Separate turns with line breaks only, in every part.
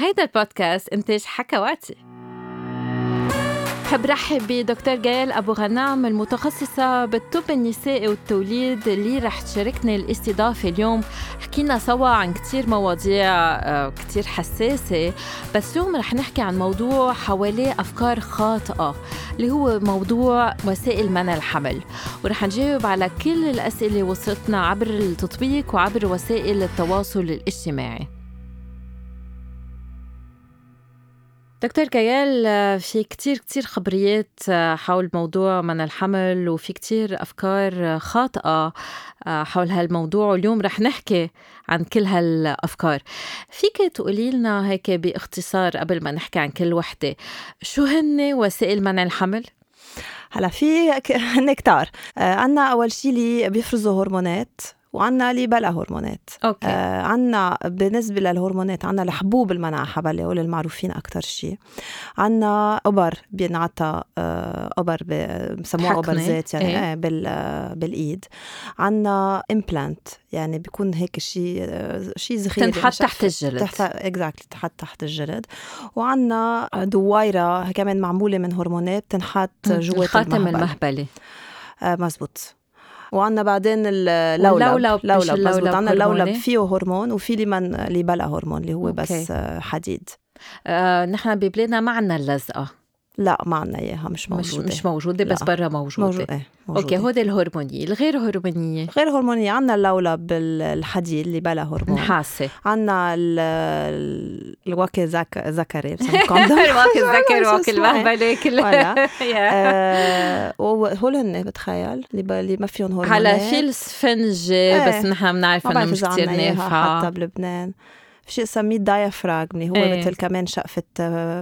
هيدا البودكاست إنتاج حكواتي. بحب رحب بدكتور جيل أبو غنام المتخصصة بالطب النسائي والتوليد اللي رح تشاركنا الاستضافة اليوم. حكينا سوا عن كتير مواضيع آه، كتير حساسة بس اليوم رح نحكي عن موضوع حواليه أفكار خاطئة اللي هو موضوع وسائل منع الحمل. ورح نجاوب على كل الأسئلة وصلتنا عبر التطبيق وعبر وسائل التواصل الاجتماعي. دكتور كيال في كتير كتير خبريات حول موضوع من الحمل وفي كتير أفكار خاطئة حول هالموضوع. واليوم رح نحكي عن كل هالأفكار. فيك تقولي لنا هيك باختصار قبل ما نحكي عن كل وحدة شو هن وسائل منع الحمل؟
هلا في هن كتار. عنا أول شي اللي بيفرزوا هرمونات. وعنا اللي بلا هرمونات
أوكي. آه
عنا بالنسبة للهرمونات عنا الحبوب المنع حبل هول المعروفين أكتر شيء عنا أبر بينعطى آه أبر بسموها أبر زيت يعني إيه؟ بال بالإيد. عنا implant يعني بيكون هيك شيء شيء صغير
تنحط تحت الجلد.
تحت exactly تحت تحت الجلد. وعنا دويرة كمان معمولة من هرمونات تنحط جوا
الخاتم المهبلي.
آه مزبوط. وعندنا بعدين اللولب
اللولب
مزبوط عندنا اللولب فيه هرمون وفي اللي من اللي بلا هرمون اللي هو بس حديد.
آه نحن ببلادنا ما عندنا اللزقة.
لا ما عندنا إياها مش
موجوده مش, مش موجودة. بس برا موجودة.
موجودة. إيه
موجودة. أوكي هودي الهرمونية الغير هرمونية.
غير هرمونية عندنا اللولب الحديد اللي بلا هرمون.
نحاسه
عندنا الواكي زك ذكري
الواكي الذكر واكي المهبله كل
آه، وهول هن بتخيل اللي اللي ما فيهم هرمونات.
هلا في السفنجه بس نحن بنعرف انه مش كثير نافعه
حتى بلبنان. في شيء سميه diaphragm اللي هو إيه. مثل كمان شقفة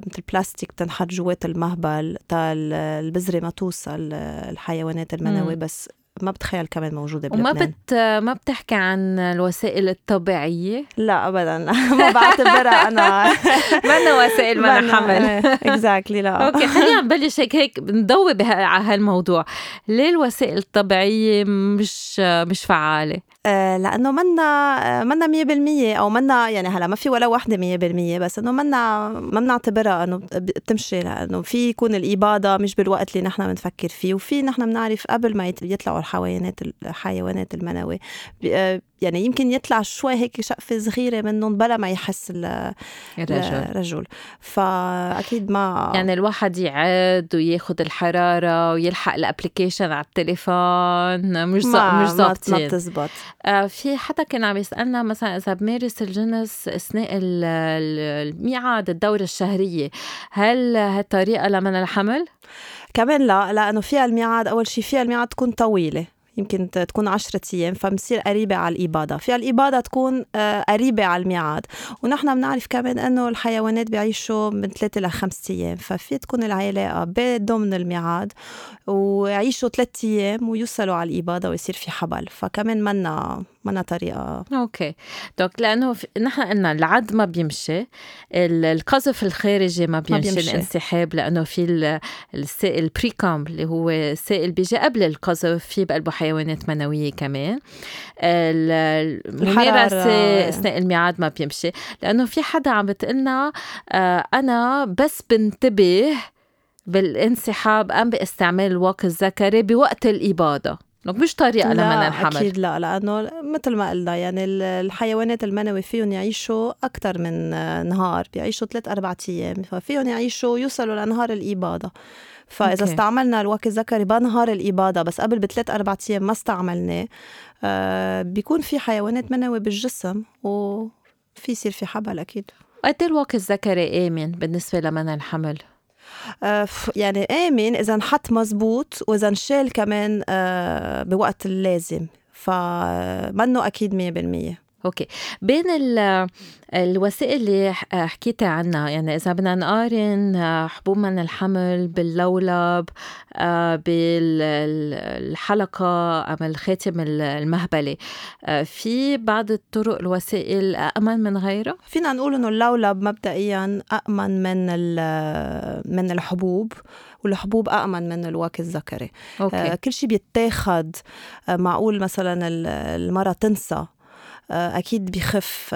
مثل بلاستيك تنحط جوات المهبل تا البذرة ما توصل الحيوانات المنوية بس ما بتخيل كمان موجودة
بلبنان. وما بت ما بتحكي عن الوسائل الطبيعية؟
لا أبدا. ما بعتبرها أنا.
منا وسائل منع حمل.
exactly لا.
okay خلينا نبلش هيك هيك نضوي على هالموضوع. ليه الوسائل الطبيعية مش مش فعالة؟
آه، لأنه منا منا 100% أو منا يعني هلأ ما في ولا وحدة 100% بس إنه منا ما بنعتبرها إنه بتمشي لأنه في يكون الاباضه مش بالوقت اللي نحن بنفكر فيه وفي نحن بنعرف قبل ما يطلعوا الحيوانات الحيوانات المنوي آه، يعني يمكن يطلع شوي هيك شقفة صغيرة منهم بلا ما يحس الرجل. الرجل. فأكيد ما
يعني الواحد يعد وياخد الحرارة ويلحق الابلكيشن على التليفون مش
ما
مش ظابطين.
ما بتزبط.
آه في حدا كان عم يسألنا مثلا إذا بمارس الجنس أثناء الميعاد الدورة الشهرية هل هالطريقة لمن الحمل؟
كمان لا لأنه فيها الميعاد أول شيء فيها الميعاد تكون طويلة يمكن تكون عشرة أيام فبصير قريبة على الإباضة في الإباضة تكون آه، قريبة على الميعاد. ونحن بنعرف كمان أنه الحيوانات بيعيشوا من ثلاثة لخمسة أيام ففي تكون العلاقة ضمن الميعاد ويعيشوا ثلاثة أيام ويوصلوا على الإباضة ويصير في حبل. فكمان منا منا طريقة.
okay. donc لأنه في... نحن قلنا العد ما بيمشي القذف الخارجي ما بيمشي, ما بيمشي. الانسحاب لأنه في السائل ال pre-cum اللي هو السائل بيجي قبل القذف في بقلبه حيوانات منوية كمان. الممارسة أثناء الميعاد ما بيمشي. لأنه في حدا عم بتقلنا آه أنا بس بنتبه بالانسحاب أم باستعمال الواقي الذكري بوقت الإباضة مش طريقة لمنع الحمل.
أكيد لا لأنه مثل ما قلنا يعني الحيوانات المنوي فيهم يعيشوا أكثر من نهار بيعيشوا ثلاث أربع أيام. ففيهم يعيشوا يوصلوا لنهار الإباضة فإذا أوكي. استعملنا الوقت الذكري بنهار الاباضه بس قبل بثلاث أربع أيام ما استعملناه آه بيكون في حيوانات منوي بالجسم وفي يصير في حبل أكيد.
قد إيه الوقت الذكري آمن بالنسبة لمنع الحمل؟
آه يعني آمن إذا انحط مزبوط وإذا انشال كمان آه بوقت اللازم. فمنه أكيد مية بالمية.
أوكي. بين الوسائل اللي حكيتي عنها يعني إذا بدنا نقارن حبوب من الحمل باللولب آه، بالحلقة أم الخاتم المهبلي. آه، في بعض الطرق الوسائل امن من غيرها؟
فينا نقول إنه اللولب مبدئيا امن من من الحبوب والحبوب أأمن من الواقي الذكري.
okay.
آه كل شيء بيتاخد. آه معقول مثلا المرأة تنسى. أكيد بخف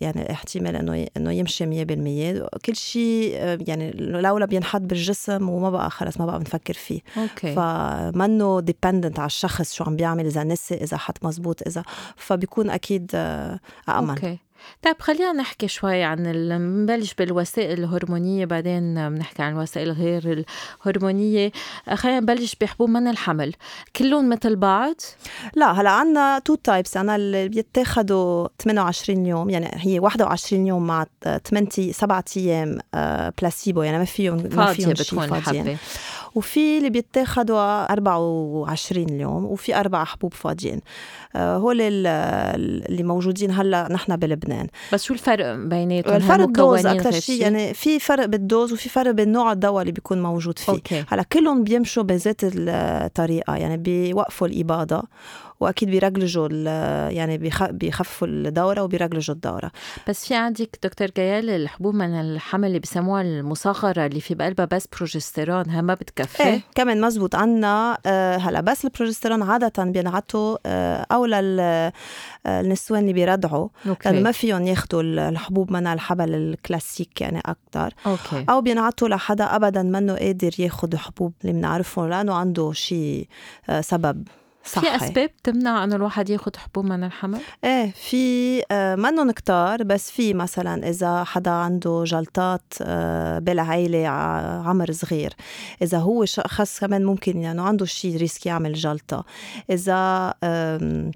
يعني احتمال إنه إنه يمشي 100% كل شيء يعني لولا بينحط بالجسم وما بقى خلص ما بقى بنفكر فيه.
okay.
فمنه dependent على الشخص شو عم بيعمل إذا نسي إذا حط مزبوط إذا فبيكون أكيد امن
okay. طيب خلينا نحكي شوي عن نبلش بالوسائل الهرمونية بعدين بنحكي عن الوسائل غير الهرمونية. خلينا نبلش بحبوب منع الحمل. كلهم مثل بعض؟
لا هلا عنا two types أنا اللي بيتاخدوا 28 يوم يعني هي 21 يوم مع 8 7 أيام بلاسيبو يعني ما فيهم
ما فيهم شيء فاضيين.
وفي اللي بيتاخدوا 24 يوم وفي أربع حبوب فاضيين. آه، هول اللي موجودين هلأ نحن بلبنان.
بس شو الفرق بيناتهم؟
الفرق ال dose أكثر شيء يعني في فرق بال dose وفي فرق بين نوع الدواء اللي بيكون موجود فيه.
okay.
هلأ كلهم بيمشوا بذات الطريقة يعني بيوقفوا الإباضة. وأكيد بيرجلجوا يعني بيخففوا الدورة وبيرجلجوا الدورة.
بس في عندك دكتور جيال الحبوب منع الحمل اللي بسموها المصغرة اللي في بقلبها بس بروجستيرون ها ما بتكفي؟
إيه كمان مزبوط عنا آه هلا بس البروجستيرون عادة بينعطوا آه أو للنسوان اللي بيرضعوا لأنه ما فيهم ياخذوا الحبوب منع الحبل الكلاسيك يعني أكثر
okay.
أو بينعطوا لحدا ابدا منه قادر ياخذ حبوب اللي بنعرفهم لأنه عنده شيء آه سبب. صحي.
في أسباب تمنع انه الواحد ياخذ حبوب منع الحمل؟
إيه في آه منهم كتار بس في مثلا إذا حدا عنده جلطات آه بالعائله عمر صغير إذا هو شخص كمان ممكن يعني عنده شيء risk يعمل جلطة إذا آه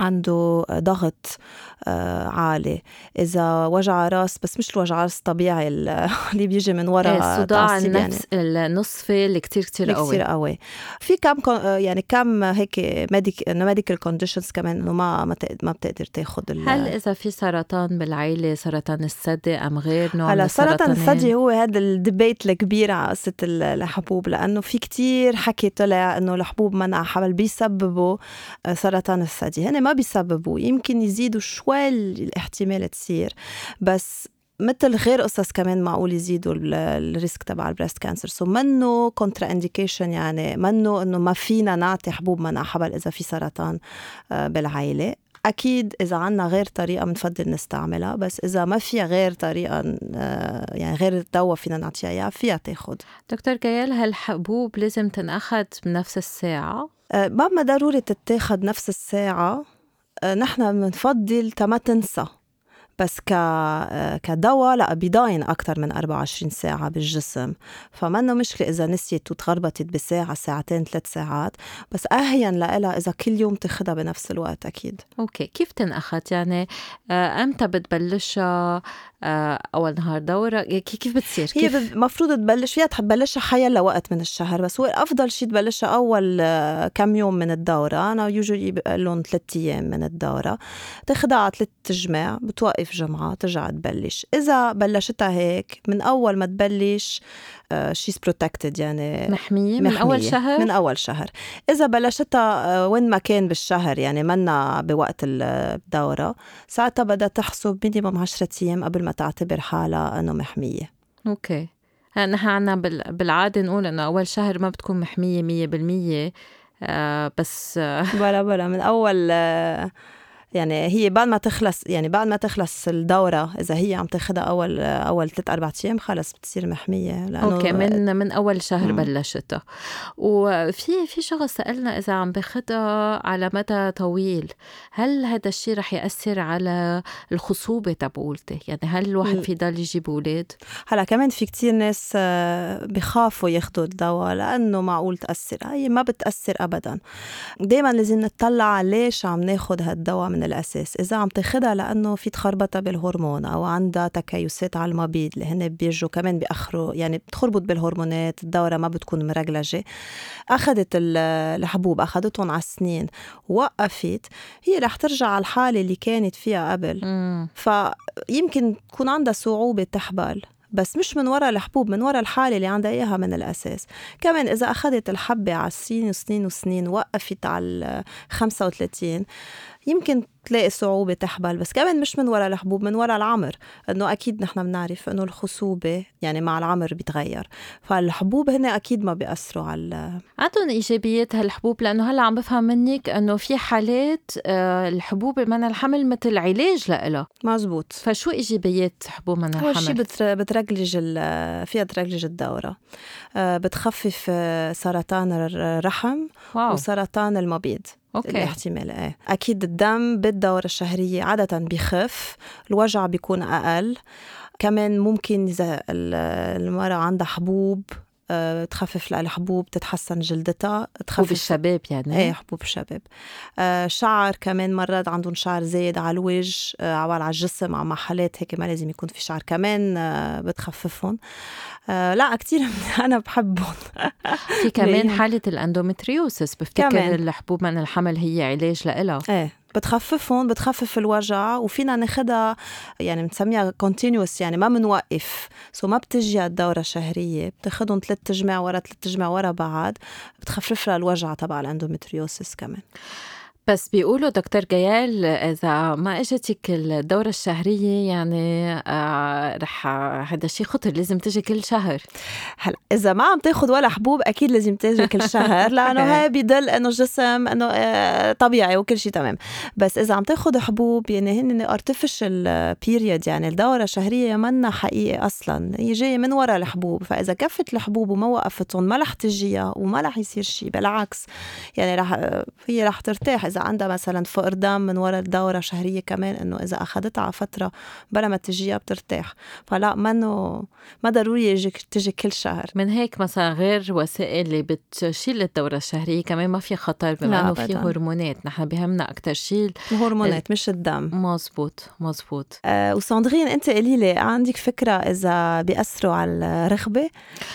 عنده ضغط آه، عالي. إذا وجع راس بس مش الوجع راس الطبيعي اللي بيجي من وراء
الصداع إيه، النصفي يعني. النصفي اللي كتير كتير قوي
كتير قوي. في كم آه، يعني كم هيك medic medical conditions كمان إنه ما ما بتقدر تاخذ
هلا إذا في سرطان بالعائله سرطان الثدي أم غير نوع
هلا سرطان الثدي هو هذا ال debate الكبير على قصة الحبوب لأنه في كتير حكي طلع إنه الحبوب منع حمل بيسببوا آه، سرطان الثدي. هن ما بيسببوا يمكن يزيدوا شوي الاحتمال تصير. بس مثل غير قصص كمان معقول يزيدوا ال risk تبع ال breast cancer. so منه contraindication يعني منه إنه ما فينا نعطي حبوب منع حبل إذا في سرطان آه، بالعائلة. أكيد إذا عنا غير طريقة بنفضل نستعملها بس إذا ما فيها غير طريقة آه، يعني غير دواء فينا نعطيها إياها فيها تاخذ
دكتور جيال هالحبوب لازم تنأخذ بنفس الساعة؟
آه، ما ضروري تتاخذ نفس الساعة نحن بنفضل تما تنسى. بس ك كدواء لا بيضاين أكثر من 24 ساعة بالجسم. فمنه مشكلة إذا نسيت وتغربتت بساعة ساعتين ثلاث ساعات. بس أهين لها إذا كل يوم تاخدها بنفس الوقت أكيد.
أوكي. كيف تنأخذ؟ يعني آه، أمتى بتبلشها؟ آه، أول نهار دورة؟ كيف بتصير؟
كيف؟ هي المفروض تبلش فيها تبلشها حيلا وقت من الشهر. بس هو افضل شيء تبلشها أول آه، كم يوم من الدورة. أنا يوجولي بقول لهم ثلاث أيام من الدورة. تاخذها على ثلاث جماع بتوقف جمعه ترجع تبلش. إذا بلشتها هيك من أول ما تبلش she's uh, protected يعني
محمية, محمية. من أول شهر؟
من أول شهر. إذا بلشتها uh, وين ما كان بالشهر يعني منا بوقت الدورة ساعتها بدها تحسب minimum 10 أيام قبل ما تعتبر حالها إنه محمية.
okay. نحن عنا بالعادة نقول إنه أول شهر ما بتكون محمية مية بالمية آه بس
بلا بلا من أول آه يعني هي بعد ما تخلص يعني بعد ما تخلص الدورة إذا هي عم تاخذها أول أول ثلاث أربع أيام خلص بتصير محمية
لأنه أوكي من من أول شهر بلشتها. وفي في شخص سألنا إذا عم باخذها على مدى طويل هل هذا الشيء رح يأثر على الخصوبة تبعولتي؟ يعني هل الواحد في ضل يجيب أولاد؟
هلأ كمان في كتير ناس آه، بخافوا ياخذوا الدواء لأنه معقول تأثر. هي ما بتأثر أبدا. دايما لازم نطلع ليش عم ناخذ هالدواء من من الأساس. إذا عم تاخدها لأنه في تخربطة بالهرمون أو عندها تكيسات على المبيض اللي هن بيجوا كمان بيأخروا يعني بتخربط بالهرمونات الدورة ما بتكون مرجلجة. أخذت الحبوب أخذتهم على السنين وقفت. هي رح ترجع على الحالة اللي كانت فيها قبل. فيمكن تكون عندها صعوبة تحبل بس مش من وراء الحبوب من وراء الحالة اللي عندها إياها من الأساس. كمان إذا أخذت الحبة على السنين وسنين وسنين وقفت على 35 يمكن تلاقي صعوبة تحبل بس كمان مش من وراء الحبوب من وراء العمر إنه أكيد نحن بنعرف إنه الخصوبة يعني مع العمر بيتغير فالحبوب هن أكيد ما بيأثروا على
عندهم إيجابيات هالحبوب لأنه هلأ عم بفهم منك إنه في حالات آه، الحبوب منع الحمل مثل علاج لإلها.
مزبوط.
فشو إيجابيات حبوب منع الحمل؟
أول شيء بترجلج فيها ترجلج الدورة. آه، بتخفف آه، سرطان الرحم wow. وسرطان المبيض. okay. الاحتمال إيه. أكيد الدم بالدورة الشهرية عادة بيخف الوجع بيكون أقل. كمان ممكن إذا المرأة عندها حبوب تخفف لها الحبوب تتحسن جلدتها تخفف
حبوب الشباب يعني؟
إيه حبوب الشباب. آه شعر كمان مرات عندهم شعر زايد على الوجه آه على الجسم على محلات هيك ما لازم يكون في شعر كمان آه بتخففهم. آه لا كتير أنا بحبهم.
في كمان حالة الأندومتريوسس بفتكر كمان. الحبوب من الحمل هي علاج لإلها.
إيه. بتخففهم بتخفف الوجع وفينا ناخدها يعني بنسميها continuous يعني ما بنوقف. so ما بتجي الدورة الشهرية بتاخدهم ثلاث تجمع ورا ثلاث تجمع ورا بعض بتخفف لها الوجع تبع ال endometriosis كمان.
بس بيقولوا دكتور جيال إذا ما إجتك الدورة الشهرية يعني آه رح هذا شيء خطر لازم تجي كل شهر.
هلا إذا ما عم تاخذ ولا حبوب أكيد لازم تجي كل شهر لأنه هي بيدل إنه الجسم إنه آه طبيعي وكل شيء تمام. بس إذا عم تاخذ حبوب يعني هن ارتفيشال بيريد يعني الدورة الشهرية منا حقيقي أصلا هي جاية من وراء الحبوب. فإذا كفت الحبوب وما وقفتهم ما رح تجيها وما رح يصير شيء بالعكس يعني رح هي رح ترتاح. إذا عندها مثلا فقر دم من وراء الدورة الشهرية كمان إنه إذا أخذتها على فترة بلا ما تجيها بترتاح. فلا منه ما ضروري يجي تجي كل شهر.
من هيك مثلا غير وسائل اللي بتشيل الدورة الشهرية كمان ما في خطر بما إنه في هرمونات. نحن بهمنا أكثر شيء
الهرمونات مش الدم.
مزبوط مزبوط.
آه وساندرين أنت قولي لي عندك فكرة إذا بيأثروا على الرغبة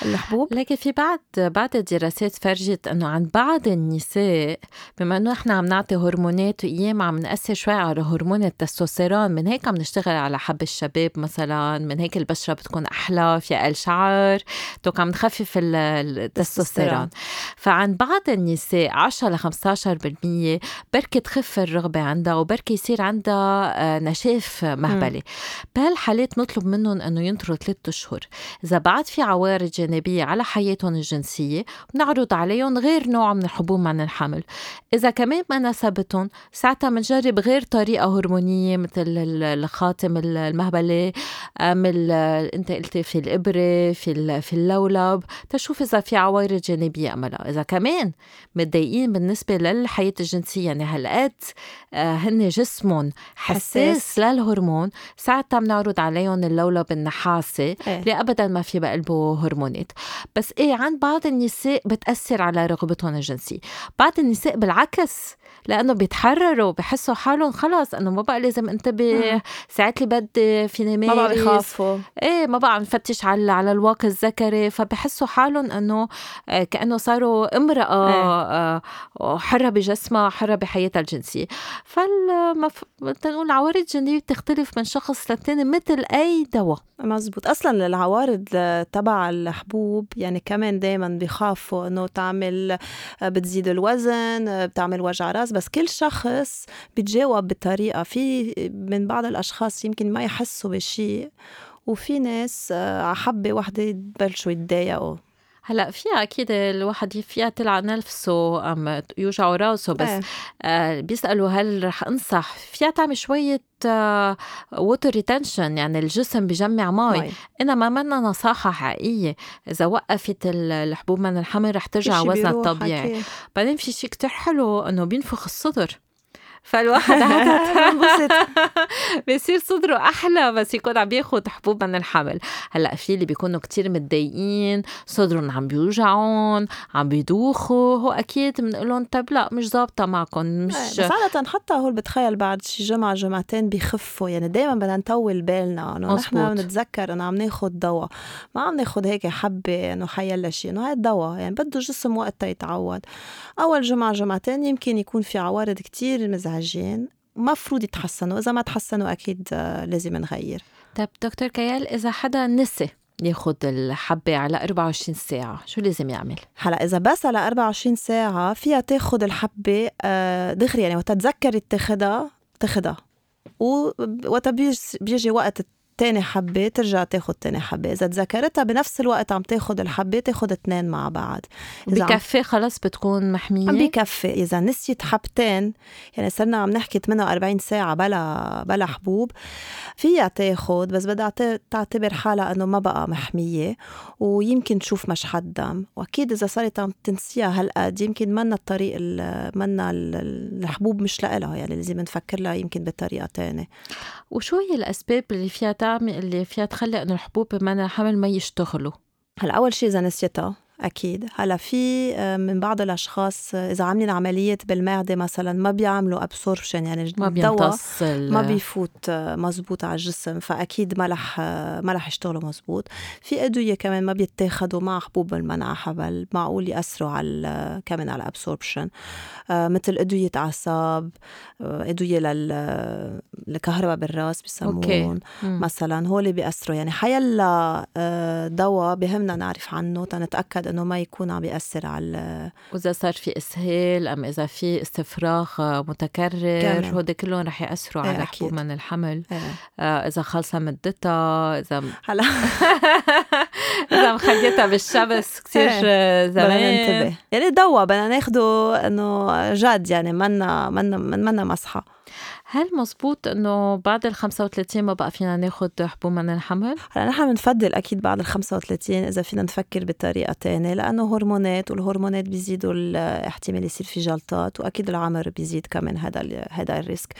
الحبوب؟
لكن في بعض بعض الدراسات فرجت إنه عند بعض النساء بما إنه إحنا عم نعطي هرمونات وايام عم نأثر شوي على هرمون التستوستيرون. من هيك عم نشتغل على حب الشباب مثلا من هيك البشرة بتكون أحلى في أقل شعر. توك عم نخفف التستوستيرون. فعند بعض النساء 10 ل 15% بركي تخف الرغبة عندها وبركي يصير عندها آه، نشاف مهبلي. بهالحالات نطلب منهم إنه ينطروا ثلاث أشهر. إذا بعد في عوارض جانبية على حياتهم الجنسية بنعرض عليهم غير نوع من الحبوب من الحمل إذا كمان ما نسبت حياتهم ساعتها بنجرب غير طريقة هرمونية مثل الخاتم المهبلة مثل أنت قلتي في الإبرة في في اللولب. تشوف إذا في عوارض جانبية أم لا. إذا كمان متضايقين بالنسبة للحياة الجنسية يعني هالقد آه، هن جسمهم حساس, حساس. للهرمون. ساعتها بنعرض عليهم اللولب النحاسي إيه. اللي أبدا ما في بقلبه هرمونات. بس إيه عند بعض النساء بتأثر على رغبتهم الجنسية. بعض النساء بالعكس لأنه بيتحرروا بحسوا حالهم خلص إنه ما بقى لازم انتبه. ساعات اللي بدي فيني
مارس ما بقى يخافوا.
إيه ما بقى عم نفتش على على الواقع الذكري. فبحسوا حالهم إنه آه، كأنه صاروا امرأة إيه. آه، حرة بجسمها حرة بحياتها الجنسية. فالمف... نقول العوارض الجنسيه بتختلف من شخص للتاني مثل أي دواء.
مزبوط. أصلا العوارض تبع الحبوب يعني كمان دائما بيخافوا إنه تعمل آه، بتزيد الوزن بتعمل وجع رأس بس كل شخص بيتجاوب بطريقه في من بعض الأشخاص يمكن ما يحسوا بشيء وفي ناس آه، حبه وحدة يبلشوا يتضايقوا.
هلا فيها أكيد الواحد فيها تلعب نفسه أم يوجعوا راسه بس إيه. آه بيسألوا هل رح أنصح. فيها تعمل شوية water آه retention يعني الجسم بجمع مي. إنما منا نصاحة حقيقية. إذا وقفت الحبوب منع الحمل رح ترجع وزنها الطبيعي. بعدين في شيء كتير حلو إنه بينفخ الصدر. فالواحد عادة بيصير صدره أحلى بس يكون عم بياخد حبوب من الحمل هلأ في اللي بيكونوا كتير متضايقين صدرهم عم بيوجعون عم بيدوخوا. هو أكيد بنقول لهم طيب لأ مش ظابطة معكم مش
بس عادة حتى هول بتخيل بعد شي جمعة جمعتين بيخفوا يعني دايما بدنا نطول بالنا إنه نحن بنتذكر إنه عم ناخد دواء. ما عم ناخد هيك حبة إنه حيلا شيء إنه هاي دواء يعني بده جسم وقت يتعود. أول جمعة جمعتين يمكن يكون في عوارض كتير مزعجة. مزعجين مفروض يتحسنوا إذا ما تحسنوا أكيد آه، لازم نغير
طيب دكتور كيال إذا حدا نسي ياخد الحبة على 24 ساعة شو لازم يعمل؟
هلا إذا بس على 24 ساعة فيها تاخد الحبة آه، دغري يعني وقت تتذكري تاخدها تاخدها وقت بيجي وقت تاني حبة ترجع تاخد تاني حبة. إذا تذكرتها بنفس الوقت عم تاخد الحبة تاخد اثنين مع بعض.
بكفي خلص بتكون محمية؟
بكفي. إذا نسيت حبتين يعني صرنا عم نحكي 48 ساعة بلا بلا حبوب فيها تاخد بس بدها تعتبر حالها إنه ما بقى محمية ويمكن تشوف مشحط دم وأكيد إذا صارت عم تنسيها هالقد يمكن منا الطريق منا الحبوب مش لها يعني لازم نفكر لها يمكن بطريقة تانية.
وشو هي الأسباب اللي فيها تعمل اللي فيها تخلي إنه الحبوب بمنع الحمل ما يشتغلوا.
هلا أول شيء إذا نسيتها أكيد. هلأ في آه، من بعض الأشخاص آه، إذا عاملين عمليات بالمعدة مثلا ما بيعملوا absorption يعني
ما بيمتص
ما بيفوت آه، مزبوط على الجسم فأكيد ما رح ما رح يشتغلوا مزبوط. في أدوية كمان ما بيتاخدوا مع حبوب المنع حبل معقول يأثروا على كمان على ال absorption مثل أدوية أعصاب أدوية لل الكهرباء بالرأس بسمون مثلا هول بيأثروا. يعني حيلا دواء بهمنا نعرف عنه تنتاكد إنه ما يكون عم بياثر على
وإذا صار في إسهال أم إذا في استفراغ متكرر هودي كلهم رح يأثروا
إيه
على حبوب من الحمل. إيه. آه إذا خلصة مدتها إذا
هلا.
إذا مخليتها بالشمس كثير إيه. زمان بدنا
ننتبه. يعني دواء بدنا ناخده إنه جد يعني منا منا منا مصحة.
هل مزبوط إنه بعد ال 35 ما بقى فينا ناخد حبوب من الحمل؟
هلا نحن بنفضل أكيد بعد ال 35 إذا فينا نفكر بطريقة ثانية لأنه هرمونات والهرمونات بيزيدوا الاحتمال يصير في جلطات وأكيد العمر بيزيد كمان هذا هذا الريسك.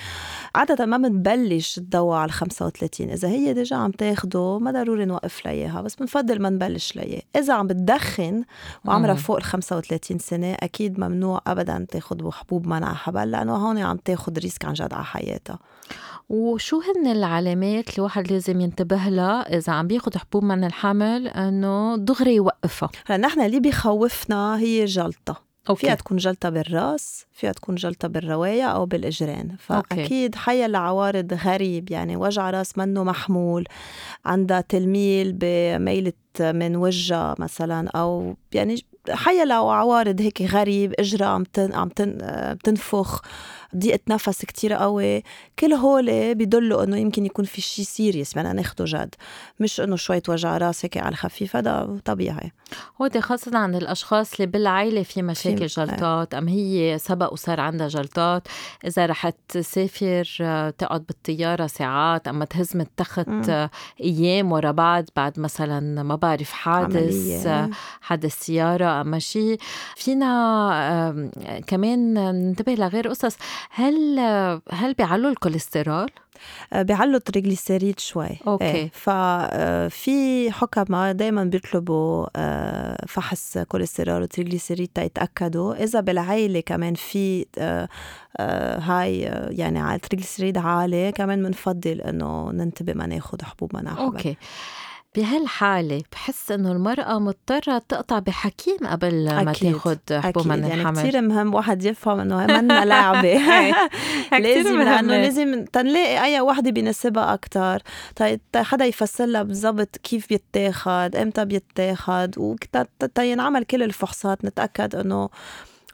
عادة ما بنبلش الدواء على ال 35 إذا هي déjà عم تاخده ما ضروري نوقف لها بس بنفضل ما نبلش لها إذا عم بتدخن وعمرها فوق ال 35 سنة أكيد ممنوع ابدا تاخذ حبوب منع حبل لأنه هون عم تاخذ risk عن جد على حياتها؟
وشو هن العلامات اللي الواحد لازم ينتبه لها إذا عم بياخذ حبوب منع الحمل إنه دغري يوقفها؟
هلا نحن اللي بخوفنا هي جلطة. okay. فيها تكون جلطة بالراس فيها تكون جلطة بالرواية أو بالإجرين. فأكيد حيا العوارض غريب يعني وجع راس منه محمول عندها تلميل بميلة من وجهها مثلا أو يعني حيا لو عوارض هيك غريب اجرى عم تن عم تن بتنفخ ضيقه نفس كتير قوي. كل هول بيدلوا إنه يمكن يكون في شيء سيريس بدنا ناخده جد. مش إنه شوية وجع راس هيك على الخفيف هذا طبيعي.
هو خاصة عن الأشخاص اللي بالعائلة في مشاكل جلطات أم هي سبق وصار عندها جلطات. إذا رح تسافر تقعد بالطيارة ساعات أما تهز من التخت أيام ورا بعض بعد مثلا ما بعرف حادث حادث سيارة أما شيء فينا كمان ننتبه لغير قصص. هل هل بيعلوا الكوليسترول؟
آه، بيعلوا ال triglyceride شوي.
okay. إيه.
ففي حكماء دائما بيطلبوا آه، فحص كوليسترول و triglyceride تيتأكدوا إذا بالعائله كمان في آه، هاي يعني على ال triglyceride عالي كمان بنفضل إنه ننتبه ما ناخذ حبوب منع
okay. بهالحالة بحس إنه المرأة مضطرة تقطع بحكيم قبل ما تاخد حبوب منع
الحمل. يعني كثير مهم واحد يفهم إنه منا لعبة. لازم لأنه لازم تنلاقي أي وحدة بيناسبها أكتر. طيب حدا يفسر لها بالضبط كيف بيتاخد إمتى بيتاخد وتينعمل كل الفحوصات نتأكد إنه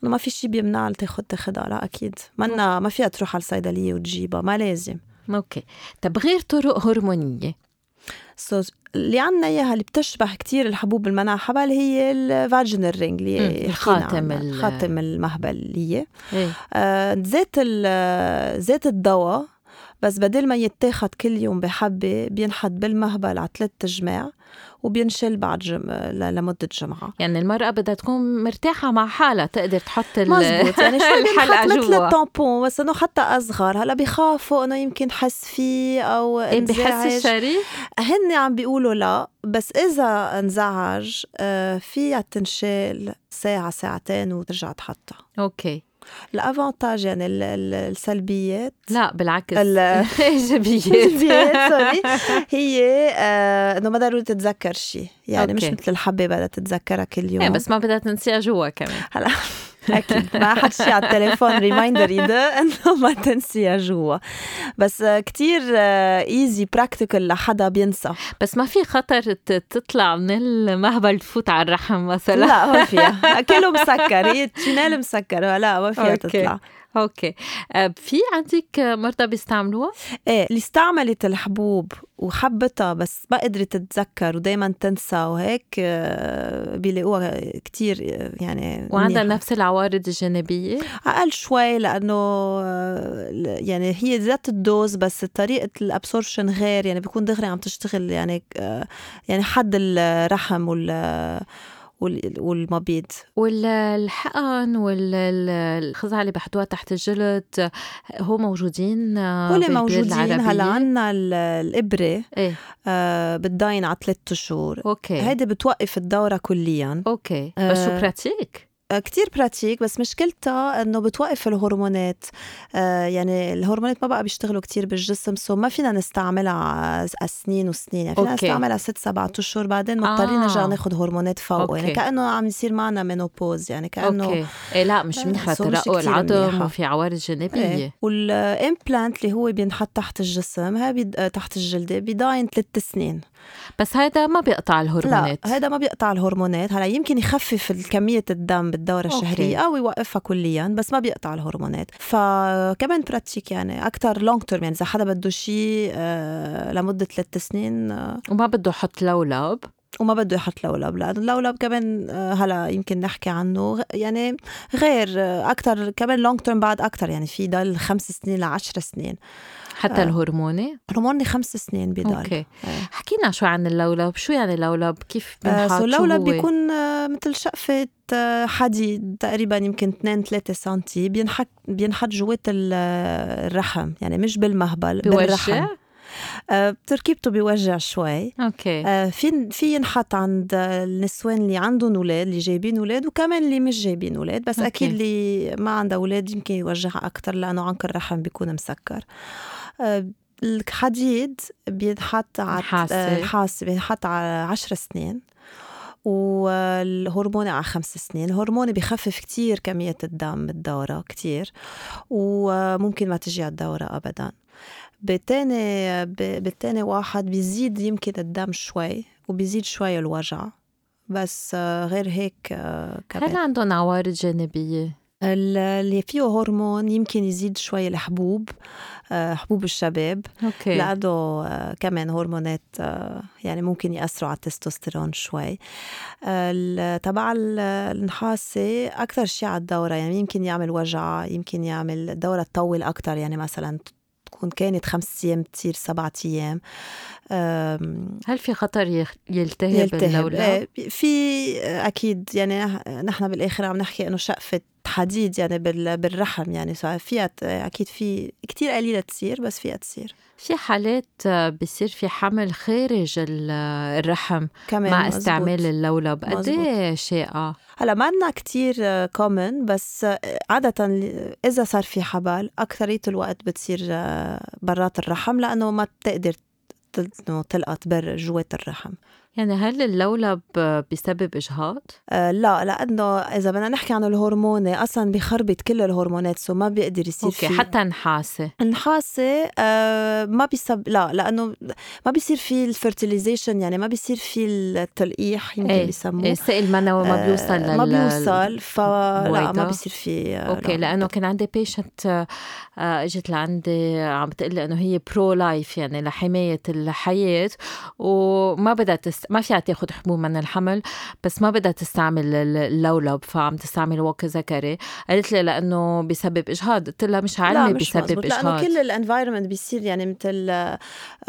إنه ما في شيء بيمنع تاخد تاخدها. لا أكيد. منا ما فيها تروح على الصيدلية وتجيبها ما لازم.
okay. طب غير طرق هرمونية.
so اللي عنا إياها اللي بتشبه كتير الحبوب المنع حبل هي ال vaginal ring اللي
الخاتم
الخاتم المهبليه إيه؟ آه زيت زيت الدواء بس بدل ما يتاخد كل يوم بحبة بينحط بالمهبل على ثلاث جماع وبينشل بعد جم... لمدة جمعة.
يعني المرأة بدها تكون مرتاحة مع حالها تقدر تحط
مزبوط. يعني شوي الحلقة جوا. مثل ال tampon بس إنه حتى أصغر. هلأ بخافوا إنه يمكن حس فيه أو
إيه بحس الشريك
هن عم بيقولوا لا بس إذا انزعج آه، فيها تنشال ساعة ساعتين وترجع تحطها.
أوكي.
ال avantages يعني السلبيات.
لا بالعكس. الايجابيات الايجابيات
sorry هي آه إنه ما ضروري تتذكر شيء يعني أوكي. مش مثل الحبه بدها تتذكرها كل يوم.
يعني بس ما بدها تنسيها جوا كمان.
هلا. أكيد. ما حد شي على التليفون reminder يدق إنه ما تنسيها جوا. بس كتير easy practical لحدا بينسى.
بس ما في خطر تطلع من المهبل تفوت على الرحم مثلا.
لا ما فيها. كله مسكر هي channel مسكر لا ما فيها. تطلع.
أوكي آه، في عندك مرضى بيستعملوها؟
إيه اللي استعملت الحبوب وحبتها بس ما قدرت تتذكر ودائما تنسى وهيك آه، بيلاقوها كتير آه، يعني
وعندها نفس العوارض الجانبية؟
أقل شوي لأنه يعني هي ذات ال dose بس طريقة ال absorption غير يعني بيكون دغري عم تشتغل يعني يعني حد الرحم وال والمبيض.
والحقن والخزعة اللي بحطوها تحت الجلد هو موجودين
هول موجودين هلا عنا الإبرة إيه؟ آه بتضاين على ثلاثة شهور.
أوكي.
هيدي بتوقف الدورة كليا.
أوكي. بس شو pratique
كتير pratique بس مشكلتها إنه بتوقف الهرمونات. آه يعني الهرمونات ما بقى بيشتغلوا كتير بالجسم so ما فينا نستعملها سنين وسنين. يعني فينا نستعملها ست سبعة أشهر بعدين مضطرين آه. نرجع ناخذ هرمونات فوق. يعني كأنه عم يصير معنا menopause يعني كأنه
أوكي. إيه لا مش منيحه ترقق العظم وفي عوارض جانبية.
إيه. وال implant اللي هو بينحط تحت الجسم هاي بي... تحت الجلدة بيضاين ثلاث سنين.
بس هذا ما بيقطع الهرمونات.
لا هذا ما بيقطع الهرمونات. هلأ يمكن يخفف كمية الدم بالدوره الشهرية أو يوقفها كليا بس ما بيقطع الهرمونات. فكمان pratique يعني أكثر long term يعني إذا حدا بده شيء آه لمدة ثلاث سنين آه
وما بده يحط لولب
وما بده يحط لولب لأنه اللولب كمان آه، هلا يمكن نحكي عنه. يعني غير أكثر كمان long term بعد أكثر يعني في ضل خمس سنين لعشر سنين.
حتى آه. الهرموني؟
الهرموني خمس سنين بضل
أوكي. آه. حكينا شو عن اللولب؟ شو يعني اللولب؟ كيف
بنحط؟ آه اللولب بيكون آه مثل شقفة آه، حديد تقريبا يمكن 2 3 سم بينحط بينحط جوات الرحم. يعني مش بالمهبل
بيوجع؟ بالرحم.
تركيبته بيوجع شوي.
أوكي.
آه في في ينحط عند النسوان اللي عندهم أولاد اللي جايبين أولاد وكمان اللي مش جايبين أولاد بس أوكي. أكيد اللي ما عندها أولاد يمكن يوجعها أكثر لأنه عنق الرحم بيكون مسكر. الحديد بينحط النحاسة بينحط على عشر سنين والهرموني على خمس سنين. الهرموني بخفف كتير كمية الدم بالدورة كتير وممكن ما تجي على الدورة أبدا. بالتاني بالتاني واحد بيزيد يمكن الدم شوي وبيزيد شوي الوجع بس غير هيك
كمان هل عندهم عوارض جانبية؟
اللي فيه هرمون يمكن يزيد شوي الحبوب حبوب الشباب
أوكي.
لأنه كمان هرمونات يعني ممكن يأثروا على التستوستيرون شوي تبع النحاسة أكثر شيء على الدورة يعني يمكن يعمل وجع يمكن يعمل الدورة تطول أكثر يعني مثلا تكون كانت خمس أيام تصير سبعة أيام.
هل في خطر يلتهب, يلتهب. اللولب؟
في أكيد يعني نحن بالآخر عم نحكي إنه شقفة حديد يعني بالرحم يعني فيها أكيد في كتير قليلة تصير بس فيها تصير.
في حالات بصير في حمل خارج الرحم
كمان
مع استعمال اللولب. قد إيه شائعه
هلأ ما عندنا كثير كومن بس عادة إذا صار في حبل أكثرية الوقت بتصير برات الرحم لأنه ما بتقدر تلقط بر جوات الرحم.
يعني هل اللولب بيسبب إجهاض؟
آه لا لأنه إذا بدنا نحكي عن الهرموني أصلا بيخربط كل الهرمونات so ما بيقدر يصير
أوكي
فيه
حتى نحاسة
النحاسة آه ما بيسب لا لأنه ما بيصير في ال fertilization يعني ما بيصير في التلقيح يمكن إيه بيسموه.
إيه السائل المنوي ما بيوصل
آه ما بيوصل فلا ما بيصير في
آه أوكي لأنه كان عندي patient آه إجت لعندي عم تقول لي إنه هي pro-life يعني لحماية الحياة وما بدها تس... ما فيها تاخذ حبوب من الحمل بس ما بدها تستعمل اللولب فعم تستعمل واقي ذكري قالت لي لأنه بسبب إجهاض. قلت لها مش علمي بسبب اجهاض
لأنه كل ال environment بيصير يعني مثل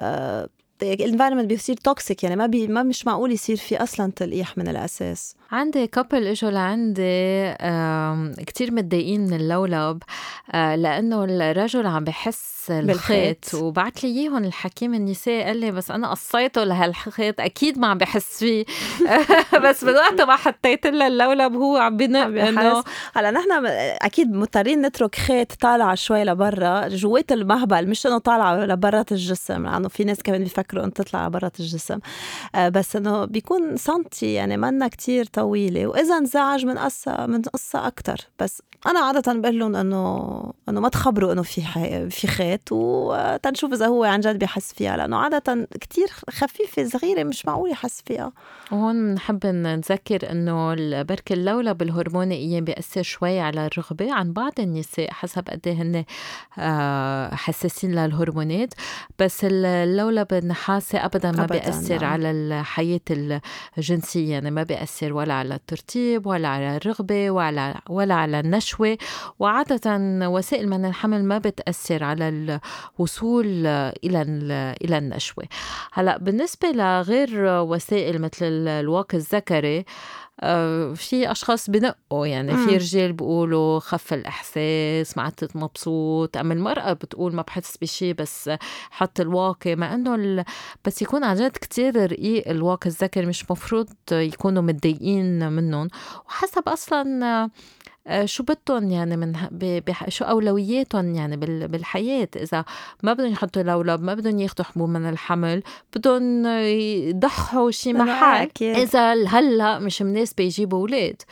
آه ال environment بيصير toxic يعني ما بي ما مش معقول يصير في أصلا تلقيح من الأساس.
عندي couple إجوا لعندي كتير متضايقين من اللولب آه، لأنه الرجل عم بحس الخيط. وبعت لي إياهم الحكيم النساء قال لي بس أنا قصيته لهالخيط أكيد ما عم بحس فيه. بس بالوقت ما حطيت له اللولب هو عم بنق إنه
هلا نحن أكيد مضطرين نترك خيط طالع شوي لبرا جوات المهبل مش إنه طالعه لبرات الجسم لأنه في ناس كمان بيفكروا أن تطلع برا الجسم. آه، بس إنه بيكون سنتي يعني منا كتير طويلة وإذا انزعج من قصة من قصة أكتر. بس أنا عادة بقول لهم إنه إنه ما تخبروا إنه في حي... في خيط وتنشوف إذا هو عن جد بيحس فيها. لأنه عادة كتير خفيفة صغيرة مش معقول يحس فيها.
وهون بنحب نذكر إنه بركة اللولب الهرموني بيأثر شوي على الرغبة عن بعض النساء حسب قد إيه هن آه، حساسين للهرمونات. بس اللولب النحاسي أبدا ما أبداً بيأثر نعم. على الحياة الجنسية يعني ما بيأثر ولا على الترتيب ولا على الرغبة ولا ولا على النشوة. وعادة وسائل من الحمل ما بتأثر على الوصول إلى إلى النشوة. هلأ بالنسبة لغير وسائل مثل الواقي الذكري في أشخاص بنقوا يعني في رجال بيقولوا خف الإحساس ما عدت مبسوط. أما المرأة بتقول ما بحس بشي بس حط الواقي مع إنه ال... بس يكون عن جد كثير رقيق الواقي الذكر مش مفروض يكونوا متضايقين منهم. وحسب أصلا آه، شو بدهم يعني من بح... شو اولوياتهم يعني بالحياة؟ إذا ما بدهم يحطوا لولب ما بدهم ياخذوا حبوب من الحمل بدهم يضحوا شي محل. إذا هلا مش مناسبة يجيبوا أولاد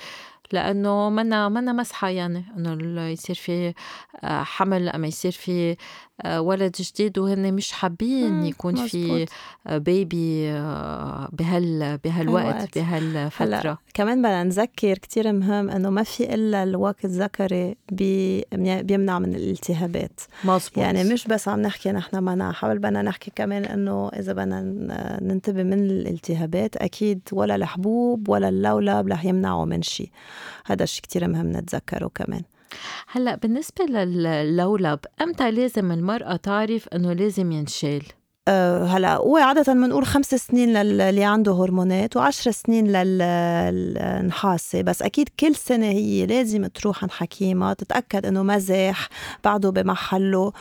لأنه منا منا مسحة يعني إنه يصير في آه، حمل أما يصير في آه، ولد جديد وهن مش حابين يكون مزبوط. في بيبي آه، بهال بهالوقت بهالفتره هلا
كمان بدنا نذكر كثير مهم إنه ما في إلا الوقت الذكري بي بيمنع من الالتهابات.
مزبوط.
يعني مش بس عم نحكي نحن منع حول بدنا نحكي كمان إنه إذا بدنا ننتبه من الالتهابات أكيد ولا الحبوب ولا اللولب رح يمنعوا من شيء هذا الشيء كثير مهم نتذكره كمان.
هلا بالنسبة للولب أمتى لازم المرأة تعرف إنه لازم ينشال؟
أه هلا هو عادة بنقول خمس سنين للي عنده هرمونات وعشر سنين للنحاسة. بس أكيد كل سنة هي لازم تروح عند حكيمة تتأكد إنه مزح بعده بمحله.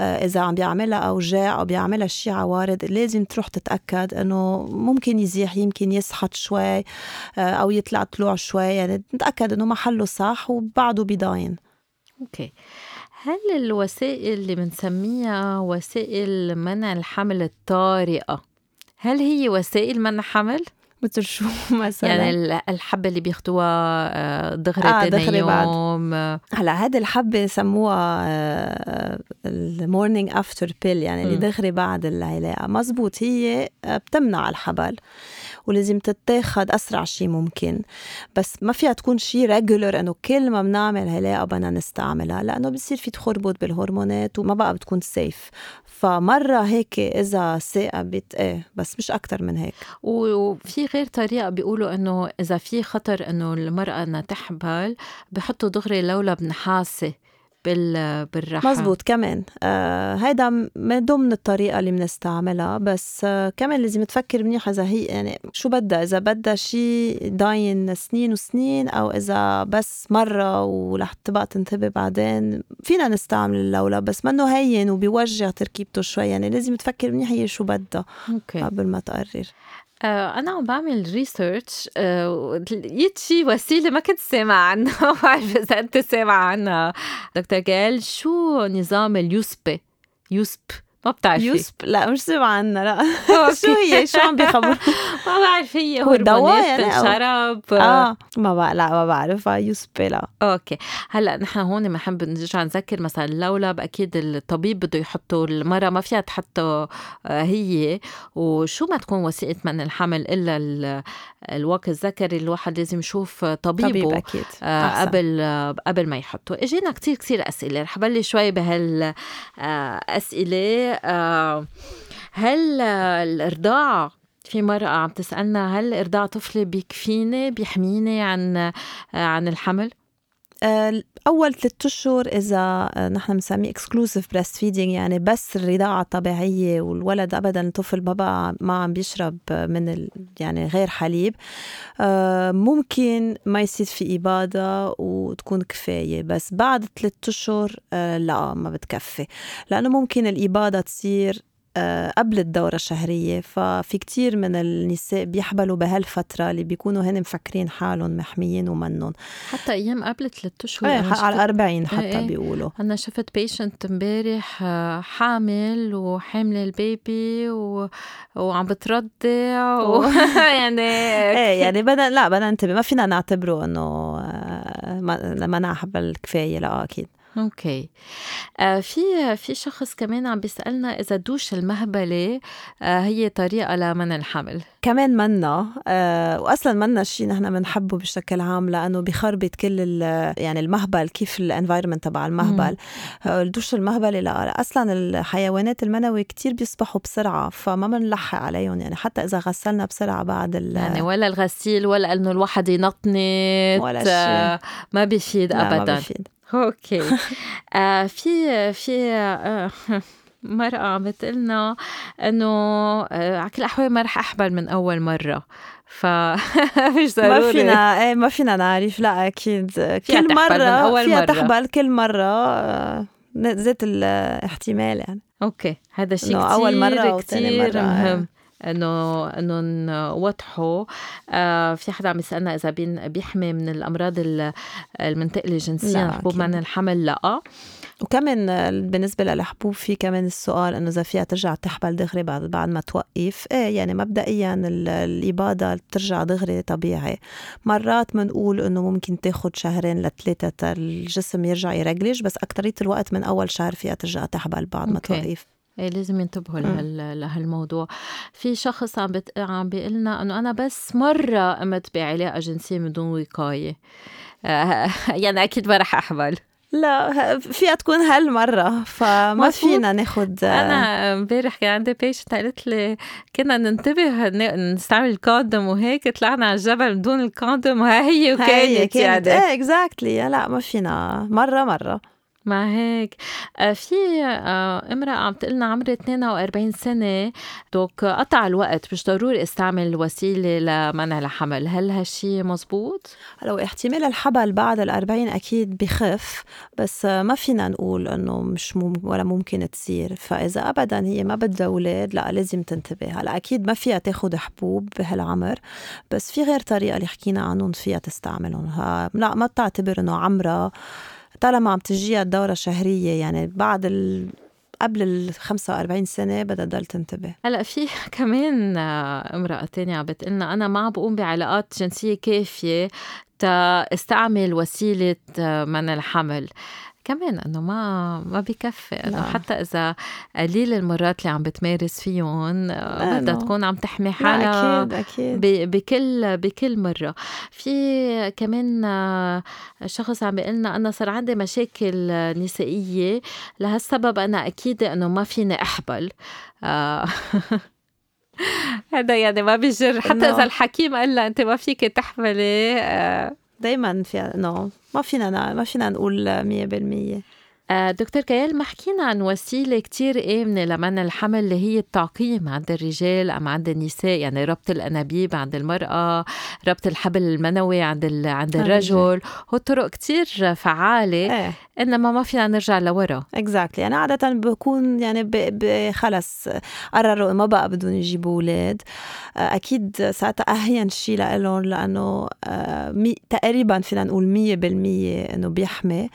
أه إذا عم بيعملها أوجاع أو بيعملها شي عوارض لازم تروح تتأكد إنه ممكن يزيح يمكن يسحط شوي أه أو يطلع طلوع شوي. يعني نتأكد إنه محله صح وبعده بيضاين.
أوكي. هل الوسائل اللي بنسميها وسائل منع الحمل الطارئة هل هي وسائل منع حمل؟
مثل شو مثلا؟
يعني الحبة اللي بياخذوها آه، دغري آه دغري يوم
بعد. هلا هذه الحبة سموها ال morning after pill يعني اللي دغري بعد العلاقة. مزبوط هي آه، بتمنع الحبل. ولازم تتاخد أسرع شيء ممكن. بس ما فيها تكون شيء regular إنه كل ما بنعمل علاقه بدنا نستعملها لأنه بصير في تخربط بالهرمونات وما بقى بتكون safe فمرة هيك إذا ثاقبت إيه بس مش أكثر من هيك.
وفي غير طريقة بيقولوا إنه إذا في خطر إنه المرأة إنها تحبل بحطوا دغري لولب نحاسي بال بالرحم
مزبوط كمان. آه هيدا من ضمن الطريقة اللي بنستعملها بس آه كمان لازم تفكر منيح إذا هي يعني شو بدها؟ إذا بدها شيء داين سنين وسنين أو إذا بس مرة ورح تبقى تنتبه بعدين فينا نستعمل اللولب بس منه هين وبيوجع تركيبته شوي. يعني لازم تفكر منيح هي شو بدها قبل ما تقرر.
آه، أنا عم بعمل ريسيرش لقيت شي وسيلة ما كنت سامعة عنها ما بعرف إذا أنت سامعة عنها. دكتور جال شو نظام اليوسبي؟ يوسب. ما بتعرفي.
يوسب لا مش سمع عنها لا. شو هي؟ شو عم بيخبر؟
ما بعرف هي هو دواء يعني شرب
آه ما بقى لا ما بعرف يوسب لا.
أوكي. هلأ نحن هون بنحب نرجع نذكر مثلا اللولب أكيد الطبيب بده يحطه المراه ما فيها تحطه آه، هي. وشو ما تكون وثيقه من الحمل إلا الوقت الذكري الواحد لازم يشوف طبيبه طبيب
أكيد.
آه قبل آه قبل ما يحطه. إجينا كتير كثير أسئلة. رح بلش شوي بهالاسئله آه هل الإرضاع في مرأة عم تسألنا هل إرضاع طفلي بيكفيني بيحميني عن عن الحمل؟
آه، أول ثلاثة أشهر إذا آه، نحن بنسميه exclusive breastfeeding يعني بس الرضاعة الطبيعية والولد ابدا الطفل بقى ما عم بيشرب من ال يعني غير حليب. آه، ممكن ما يصير في اباضه وتكون كفاية بس بعد ثلاثة أشهر لا ما بتكفي. لأنه ممكن الاباضه تصير آه، قبل الدورة الشهرية ففي كتير من النساء بيحبلوا بهالفترة اللي بيكونوا هن مفكرين حالهم محميين ومنهم.
حتى أيام قبل ثلاث أشهر
إيه
أنا
على
شفت-
40 حتى
إيه.
بيقولوا.
أنا شفت patient امبارح آه، حامل وحاملة ال baby و... وعم بترضع و... يعني
إيه يعني بدنا لا بدنا ننتبه ما فينا نعتبره إنه آه، ما- لما حبل كفاية لا أكيد.
okay. آه في في شخص كمان عم بيسألنا إذا دوش المهبلة آه هي طريقة لمنع الحمل.
كمان منا آه واصلا منا شيء نحن بنحبه بشكل عام لأنه بخربط كل يعني المهبل كيف ال environment تبع المهبل. آه، الدوش المهبلة لا أصلا الحيوانات المنوي كتير بيصبحوا بسرعة فما بنلحق عليهم يعني حتى إذا غسلنا بسرعة بعد ال
يعني ولا الغسيل ولا إنه الواحد ينطنط
ولا شيء.
آه ما بيفيد
لا ما
ابدا.
بفيد.
okay آه في في آه مرأة عم بتقلنا إنه آه على كل الأحوال ما رح احبل من أول مرة. ف مش
ما
ضروري.
فينا إيه ما فينا نعرف. لا
أكيد.
كل
تحبل من أول
فيها
مرة.
تحبل كل آه، زيت الاحتمال يعني.
أوكي. هذا شيء
إنه
كتير
أول مرة
كتير
مرة،
مهم. إنه إنه نوضحوا آه في حدا عم يسألنا إذا بيحمي من الأمراض ال- المنتقله جنسيا حبوب. منع الحمل؟ لا.
وكمان بالنسبة للحبوب في كمان السؤال إنه إذا فيها ترجع تحبل دغري بعد بعد ما توقف؟ إيه يعني مبدئيا ال- الاباضة بترجع دغري طبيعي. مرات بنقول إنه ممكن تاخد شهرين لثلاثة الجسم يرجع يرجلج بس أكترية الوقت من أول شهر فيها ترجع تحبل بعد ما
okay.
توقف.
إيه لازم ينتبهوا. لهال... لهالموضوع. في شخص عم بت... عم بيقول لنا إنه أنا بس مرة قمت بعلاقة جنسية من دون وقاية. آه يعني أكيد ما رح احبل
لا فيها تكون هالمرة فما. فينا ناخد
أنا امبارح كان عندي patient قالت لي كنا ننتبه نستعمل ال condom وهيك طلعنا على الجبل بدون ال condom وها هي
هي
وكانت
كانت.
يعني.
إيه exactly لا ما فينا. مرة مرة.
مع هيك آه، في آه، امرأة عم تقلنا عمري 42 سنة. donc قطع الوقت مش ضروري استعمل وسيلة لمنع الحمل. هل هالشي مزبوط؟
لو احتمال الحبل بعد الأربعين أكيد بخف بس ما فينا نقول إنه مش مم ولا ممكن تصير. فإذا أبدا هي ما بدها أولاد لا لازم تنتبه. هلا أكيد ما فيها تاخد حبوب بهالعمر بس في غير طريقة اللي حكينا عنهم فيها تستعملهم. لا ما بتعتبر إنه عمرها طالما عم تجيها الدورة الشهرية يعني بعد ال قبل ال 45 سنة بدها تضل تنتبه.
هلأ في كمان آه، امرأة تانية عم بتقلنا أنا ما عم بقوم بعلاقات جنسية كافية تا استعمل وسيلة آه، منع الحمل. كمان إنه ما ما بكفي. إنه
لا.
حتى إذا قليل المرات اللي عم بتمارس فيهم آه،
لا،
بدها. تكون عم تحمي حالها
أكيد
ب- بكل بكل مرة. في كمان آه، شخص عم بيقلنا أنا صار عندي مشاكل آه، نسائية. لهالسبب أنا أكيد إنه ما فيني أحبل. آه، هذا يعني ما بيجر. حتى إذا الحكيم قال لها أنت ما فيك تحملي آه،
دايما فيها نو ما فينا ما فينا نقول مية بالمية
آه، دكتور كيال ما حكينا عن وسيلة كتير آمنة لمنع الحمل اللي هي التعقيم عند الرجال أم عند النساء يعني ربط الأنابيب عند المرأة ربط الحبل المنوي عند ال... عند
عند
الرجل هو طرق كتير فعالة إنما ما فينا نرجع لورا.
exactly يعني عادة بكون يعني ب... ب... خلص قرروا ما بقى بدهم يجيبوا أولاد. أكيد ساعتها أهين شيء لهم لأنه آه، مي... تقريبا فينا نقول مية بالمية إنه بيحمي.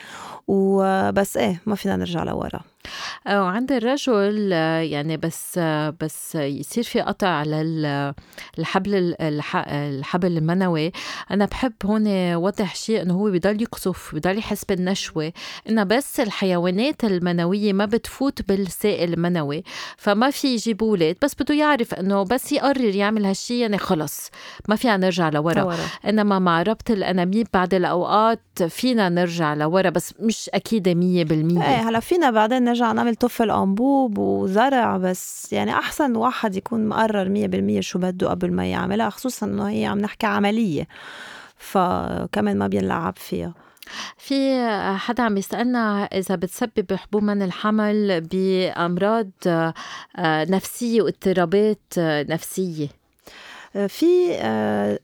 وبس إيه ما فينا نرجع لورا.
آه، وعند الرجل آه، يعني بس بس يصير في قطع للحبل الحبل المنوي. أنا بحب هون وضح شيء إنه هو بضل يقصف بضل يحس بالنشوة. إنه بس الحيوانات المنوية ما بتفوت بالسائل المنوي فما في يجيب أولاد. بس بده يعرف إنه بس يقرر يعمل هالشيء يعني خلص ما فينا نرجع لورا.
لورا.
إنما مع ربط الانابيب بعد الأوقات فينا نرجع لورا بس مش مية بالمية.
إيه هلا فينا بعدين نرجع نعمل طفل أنبوب وزرع بس. يعني أحسن واحد يكون مقرر مية بالمية شو بده قبل ما يعملها خصوصا إنه هي عم نحكي عملية فكمان ما بينلعب فيها.
في حدا عم يسألنا إذا بتسبب حبوب من الحمل بأمراض آه، نفسية واضطرابات آه، نفسية.
في آه،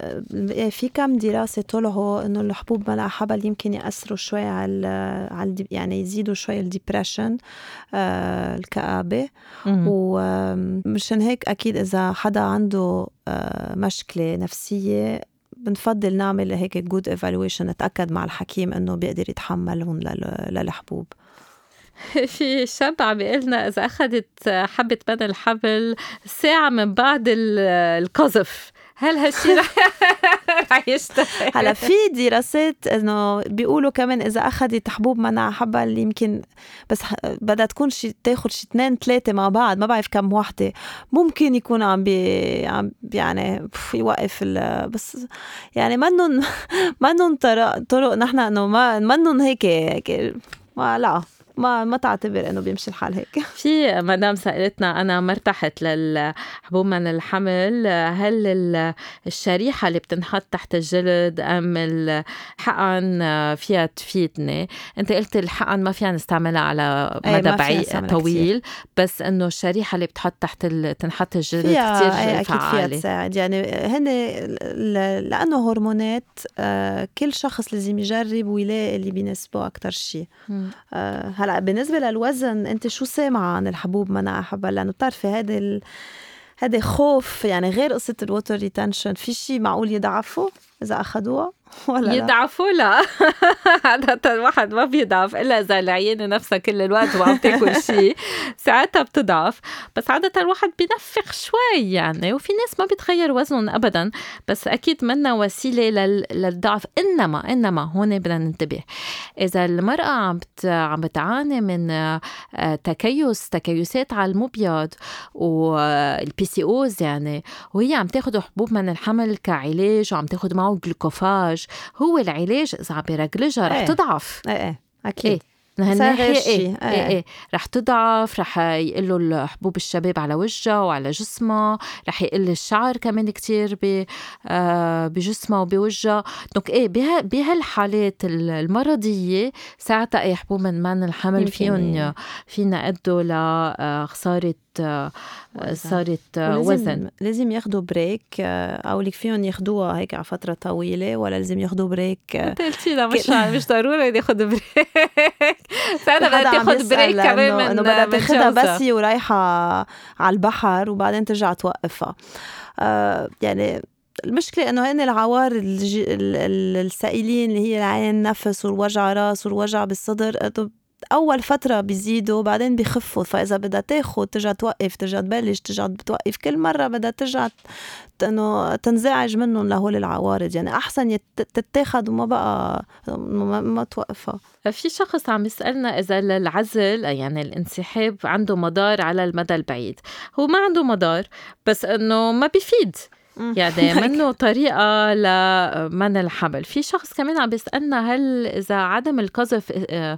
في كم دراسة طلعوا إنه الحبوب منع حبل يمكن يأثروا شوي على على يعني يزيدوا شوي ال depression آه، الكآبة. ومشان هيك أكيد إذا حدا عنده آه، مشكلة نفسية بنفضل نعمل هيك good evaluation نتأكد مع الحكيم إنه بيقدر يتحملهم للحبوب.
في شاب عم بيقول لنا إذا أخذت حبة بدل الحبل ساعة من بعد القذف. هل هالشي رح يشتغل
هلا في دراسات إنه بيقولوا كمان إذا أخذت حبوب منع حبل يمكن بس بدها تكون شي تاخذ شي اثنين ثلاثة مع بعض ما بعرف كم وحدة. ممكن يكون عم بي عم يعني يوقف بس يعني منن منن طرق طرق نحن إنه ما منن هيك هيك ما لا. ما ما تعتبر إنه بيمشي الحال هيك.
في مدام سألتنا أنا ما ارتحت للحبوب من الحمل هل الشريحة اللي بتنحط تحت الجلد أم الحقن فيها تفيدني؟ أنت قلت الحقن ما فينا نستعملها على مدى بعيد طويل بس إنه الشريحة اللي بتحط تحت تنحط الجلد كثير
فعالة أكيد فيها تساعد. يعني هن لأنه هرمونات آه، كل شخص لازم يجرب ويلاقي اللي بيناسبه أكثر شيء هلا بالنسبة للوزن أنت شو سامعه عن الحبوب منع حبل لأنه بتعرفي هذا. هذا خوف يعني غير قصة ال water retention في شيء معقول يضعفوا إذا اخذوها
ولا يضعفوا؟ لا. عادة الواحد ما بيضعف إلا إذا العيانة نفسها كل الوقت وعم تاكل شيء ساعتها بتضعف. بس عادة الواحد بينفخ شوي يعني وفي ناس ما بيتغير وزنهم أبدا. بس أكيد منا وسيلة للضعف. إنما إنما هون بدنا ننتبه. إذا المرأة عم عم بتعاني من آه، تكيس تكيسات على المبيض وال PCOS يعني وهي عم تاخذ حبوب من الحمل كعلاج وعم تاخذ معه Glucophage هو العلاج إذا عم بيرجلجها رح إيه. تضعف.
إيه إيه أكيد. إيه.
نهناحية إيه إيه, إيه, إيه. رح تضعف رح يقلوا حبوب الشباب على وجهها وعلى جسمها رح يقل الشعر كمان كتير آه بجسمها وبوجهها. donc إيه بهالحالات المرضية ساعتها إيه حبوب من من الحمل فيهم فينا أدوا لخسارة آه، صارت وزن.
لازم ياخذوا بريك آه، أو لك فيهم ياخذوها هيك على فترة طويلة ولا لازم ياخذوا بريك
آه، انت قلتي لا مش مش ضروري ياخذ بريك. فأنا بدها تاخذ بريك كمان من إنه بدها
تاخذها بس ورايحة على البحر وبعدين ترجع توقفها. آه يعني المشكلة إنه هن العوار السائلين اللي هي العين نفس والوجع راس والوجع بالصدر أول فترة بيزيدوا بعدين بيخفوا. فإذا بدها تاخذ ترجع توقف ترجع تبلش ترجع بتوقف كل مرة بدها ترجع انه تنزعج منهم لهول العوارض. يعني أحسن تتاخذ وما بقى ما, ما توقفها.
في شخص عم يسألنا إذا العزل يعني الانسحاب عنده مدار على المدى البعيد. هو ما عنده مدار بس إنه ما بيفيد. يعني منه طريقة لمنع الحمل في شخص كمان عم بيسألنا هل إذا عدم القذف آه،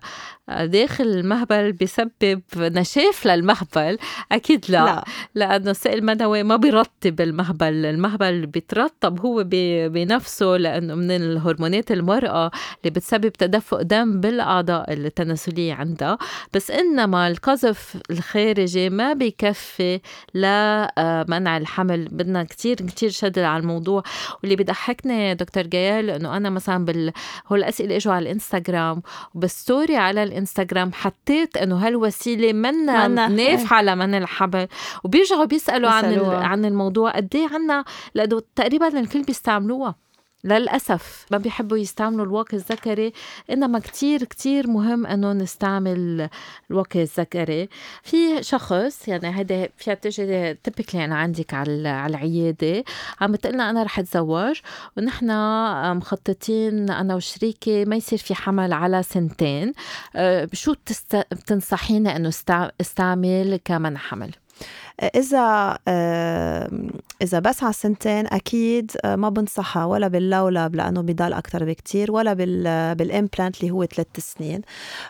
داخل المهبل بيسبب نشاف للمهبل؟ أكيد لا, لا. لأنه السائل المنوي ما بيرطب المهبل. المهبل بيترطب هو بنفسه لأنه من الهرمونات المرأة اللي بتسبب تدفق دم بالأعضاء التناسلية عندها. بس إنما القذف الخارجي ما بيكفي لمنع الحمل. بدنا كتير كتير شدد على الموضوع. واللي بيضحكني دكتور جيال إنه أنا مثلا بال هو الأسئلة إجوا على الإنستغرام وبالستوري على الإنستغرام حطيت إنه هالوسيلة منا نافعة لمن الحبل. وبيرجعوا بيسألوا عن عن الموضوع قد إيه عنا لأنه تقريبا الكل بيستعملوها. للأسف ما بيحبوا يستعملوا الواقي الذكري إنما كتير كتير مهم إنه نستعمل الواقي الذكري في شخص يعني هيدا فيها تجي تبكلي أنا عندك على العيادة عم بتقلنا أنا رح أتزوج ونحن مخططين أنا وشريكي ما يصير في حمل على سنتين أه، شو بتنصحيني إنه استعمل كمنع حمل؟
إذا إذا بس على سنتين أكيد آه، ما بنصحها ولا باللولب لأنه بضل أكثر بكتير ولا بال implant اللي هو ثلاث سنين.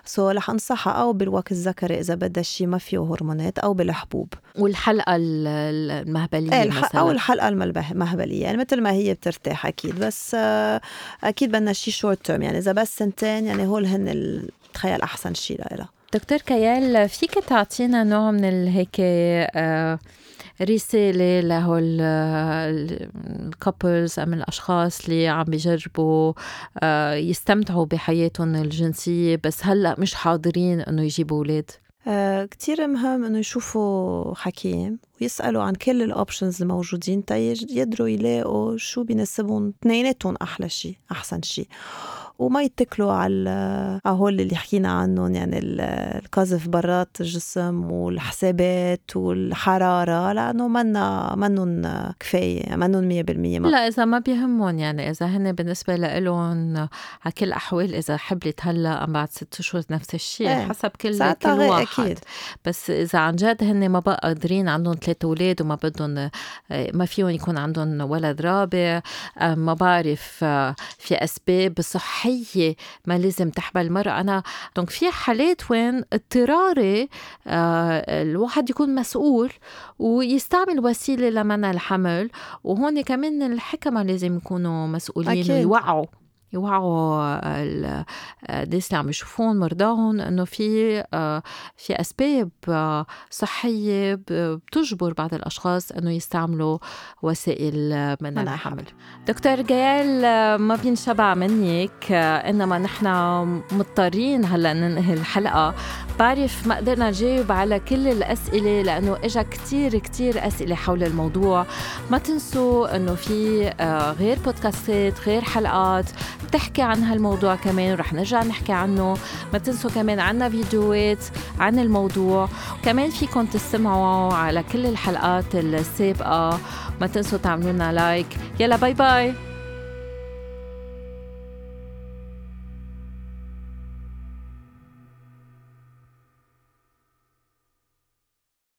so رح أنصحها أو بالواقي الذكري إذا بدها شيء ما فيه هرمونات أو بالحبوب.
والحلقة المهبلية إيه
مثلا. أو الحلقة المهبليه يعني مثل ما هي بترتاح أكيد. بس آه، أكيد بدنا شيء short term يعني. إذا بس سنتين يعني هول هن تخيل أحسن شيء لها
دكتور كيال فيك تعطينا نوع من هيك آه رسالة لهول ال couples أم الأشخاص اللي عم بيجربوا آه، يستمتعوا بحياتهم الجنسية بس هلأ مش حاضرين إنه يجيبوا أولاد؟
آه كتير مهم إنه يشوفوا حكيم ويسألوا عن كل الاوبشنز الموجودين تا يقدروا يلاقوا شو بيناسبهم اثنيناتهم أحلى شيء أحسن شيء وما يتكلوا على هول اللي حكينا عنهم يعني القذف برات الجسم والحسابات والحرارة لأنه منا منن كفاية منن 100%
لا إذا ما بيهمهم يعني إذا هن بالنسبة لهم على كل الأحوال إذا حبلت هلا أم بعد ست أشهر نفس الشيء إيه. حسب كل كل واحد أكيد. بس إذا عن جد هن ما بقى قادرين عندهم ثلاث أولاد وما بدهم ما فيهم يكون عندهم ولد رابع ما بعرف في أسباب صحية صحية ما لازم تحمل المرأة أنا دونك في حالات وين اضطراري آه الواحد يكون مسؤول ويستعمل وسيلة لمنع الحمل وهون كمان الحكمة لازم يكونوا مسؤولين أكيد. ويوعوا يوعوا الناس اللي عم يشوفون مرضاهم إنه في آه، في أسباب آه، صحية بتجبر بعض الأشخاص إنه يستعملوا وسائل منع الحمل. دكتور جيال آه، ما بينشبع منك إنما نحن مضطرين هلأ ننهي الحلقة. بعرف ما قدرنا نجاوب على كل الأسئلة لأنه اجى كتير كتير أسئلة حول الموضوع. ما تنسوا إنه في غير بودكاستات غير حلقات. بتحكي عن هالموضوع كمان ورح نرجع نحكي عنه ما تنسوا كمان عنا فيديوهات عن الموضوع. وكمان فيكم تستمعوا على كل الحلقات السابقة. ما تنسوا تعملوا لنا like يلا bye bye